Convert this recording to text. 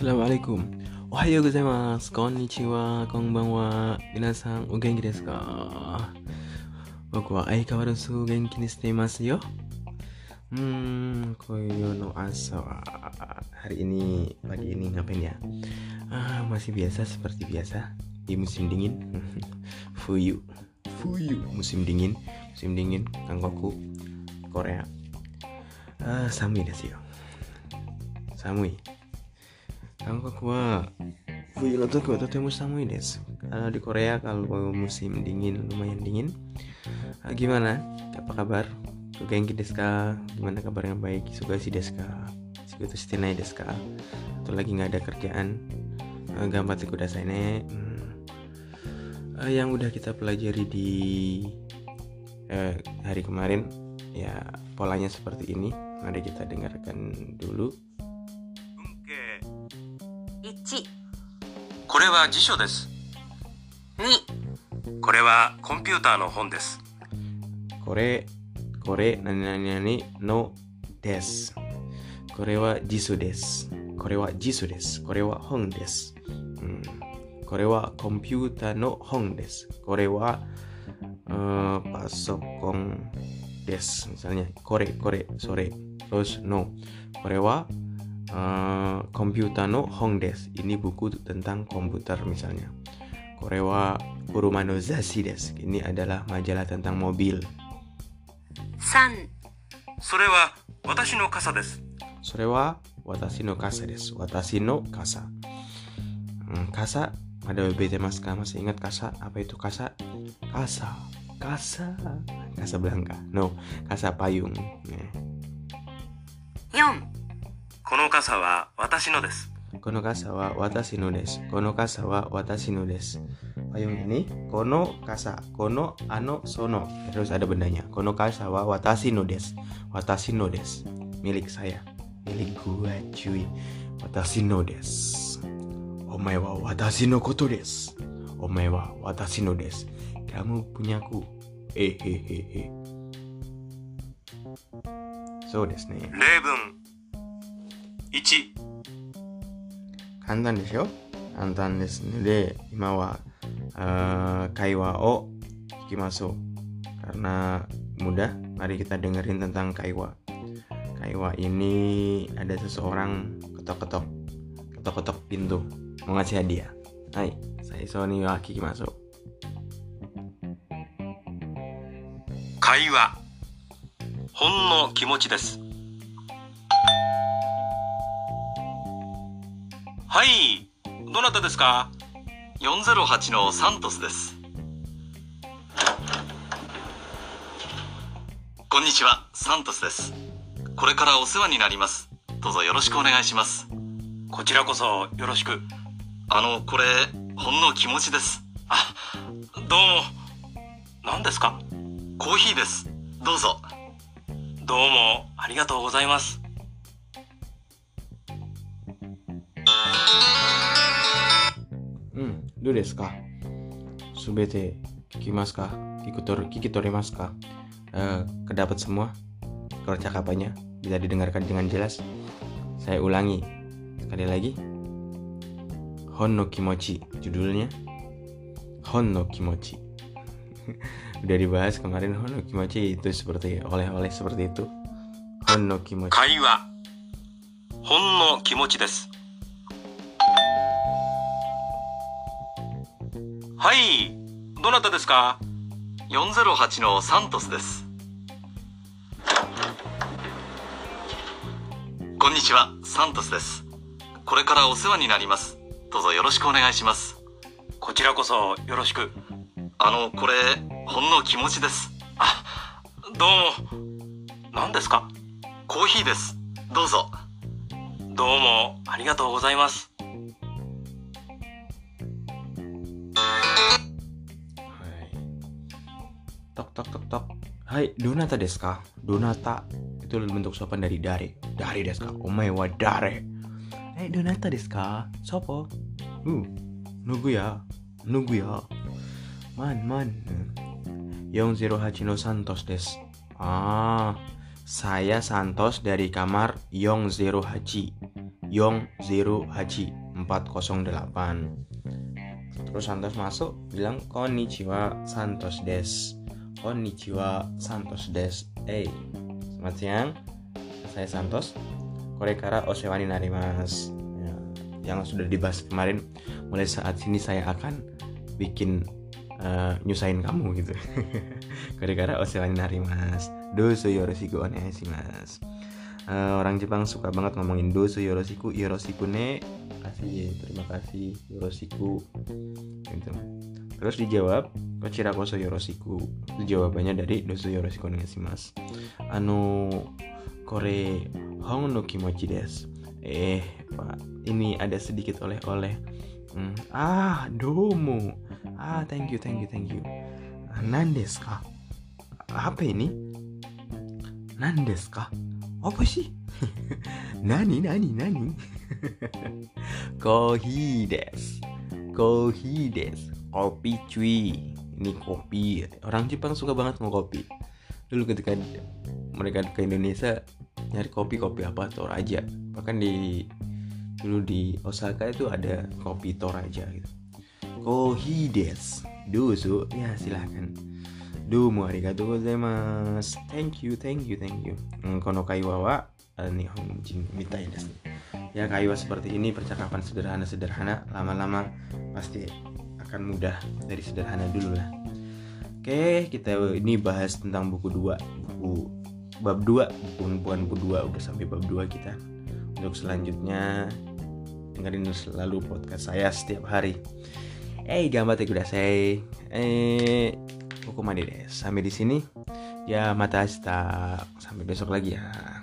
Assalamualaikum. Ohayo gozaimasu. Konnichiwa. Konbanwa. Minasan, o genki desu ka? Boku wa aikawaru genki ni shite imasu yo. Hmm, koyo no asa hari ini pagi ini ngapain ya? Ah, masih biasa seperti biasa di musim dingin. Fuyu. Fuyu, musim dingin, musim dingin Kangkoku Korea. Ah, samui desu yo. Samui. 韓国は冬の時はとても寒いです。Kalau di Korea kalau musim dingin lumayan dingin. Ah, gimana? Apa kabar? Genki desu ka? Gimana kabarnya baik? Sugasi desu ka? Shigoto shite nai desu ka? Atau lagi nggak ada kerjaan? Uh, Gambatte kudasai ne. Hmm. Ah, yang udah kita pelajari di eh, hari kemarin ya polanya seperti ini. Mari kita dengarkan dulu. 1、これは辞書です2、これはコンピューターの本ですこれ、これ、なになになにのです。これは辞書です。これは辞書です。これは本です。うん、これはコンピューターの本です。これは、uh, パソコンです。Misalnya, これ、これ、それ、terus no. これは、Eh, komputer no Hongdes. Ini buku tentang komputer misalnya. Korewa Urumano Zashi. Ini adalah majalah tentang mobil. San. Sore wa watashi no kasa des. Sore wa watashi no kasa des. Watashi no kasa. Hmm, kasa ada beda mas kamu masih ingat kasa apa itu kasa kasa kasa kasa belangka no kasa payung. Yeah. Yom. この傘は私のです。この傘は私のです。この傘は私のです。この傘、この、あの、その。この傘は私のです。私のです。ミリクサヤ。ミリクワ。私のです。お前は私のことです。お前は私のです。キムプニャク。えへへへ。そうですね。例文。1簡単でしょ簡単ですので、今は、eh, 会話を聞きましょう。Karena mudah, mari kita dengerin tentang kaiwa. Kaiwa ini ada seseorang ketok-ketok, ketok-ketok pintu, mau ngasih hadiah. Hai, saya Sony wa kikimasu. 会話ほんの気持ちですはい。どなたですか？408のサントスです。こんにちは。サントスです。これからお世話になります。どうぞよろしくお願いします。こちらこそよろしく。あのこれほんの気持ちです。あどうも。何ですか？コーヒーです。どうぞ。どうもありがとうございますどうですかすべて聞きますか聞き取聞き取れますか Eh, kedapat semua percakapannya bisa didengarkan dengan jelas saya ulangi sekali lagi Hon no Kimochi judulnya Hon no Kimochi udah dibahas kemarin Hon no Kimochi itu seperti oleh-oleh seperti itu Hon no Kimochi 会話ほんの はい。どなたですか？408のサントスです。こんにちは。サントスです。これからお世話になります。どうぞよろしくお願いします。こちらこそよろしく。あのこれほんの気持ちです。あどうも。何ですか？コーヒーです。どうぞ。どうもありがとうございます Tok tok tok tok. Hai, donata desu ka? Donata itu bentuk sopan dari dare. Dare desu ka? Omae wa dare. Hai, donata desu ka? Sopo? Uh, nunggu ya. Nunggu ya. Man, man. 408 no Santos desu. Ah, saya Santos dari kamar Yong Zero Haji. Yong Zero Haji 408 Terus Santos masuk bilang Konnichiwa Santos des Konnichiwa Santos des Eh selamat siang. Saya Santos. Korekara Osewani Narimas ya, Yang sudah dibahas kemarin Mulai saat ini saya akan bikin uh, nyusahin kamu gitu. Korekara Osewani Narimas Doso yoroshiku onegaishimasu uh, orang Jepang suka banget ngomongin dosu yoroshiku. Yoroshiku ne. Kasih terima kasih. Yoroshiku. Gitu terus dijawab kochira koso yoroshiku itu jawabannya dari dosu yoroshiku mas anu kore hong no kimochi des eh pak ini ada sedikit oleh-oleh. Hmm. ah domo ah thank you thank you thank you. Ah, nandes ka apa ini? Nandes ka apa sih? Nani nani nani? Kohi des kohi des kopi cuy. Ini kopi. Orang Jepang suka banget sama kopi. Dulu ketika mereka ke Indonesia nyari kopi kopi apa? Toraja bahkan di dulu di Osaka itu ada kopi Toraja gitu. Kohides Dusu ya silahkan Domo arigatou gozaimasu. Thank you, thank you, thank you. Hmm, kono kaiwa wa eh, Nihon mitai desu. Ya kaiwa seperti ini percakapan sederhana-sederhana. Lama-lama pasti akan mudah dari sederhana dulu lah. Oke, kita ini bahas tentang buku 2, buku bab 2, buku bukan buku 2 udah sampai bab 2 kita. Untuk selanjutnya dengerin selalu podcast saya setiap hari. Eh, gambar kudasai. Eh, Kokomade deh. Sampai di sini. Ya mata hasta. Sampai besok lagi ya.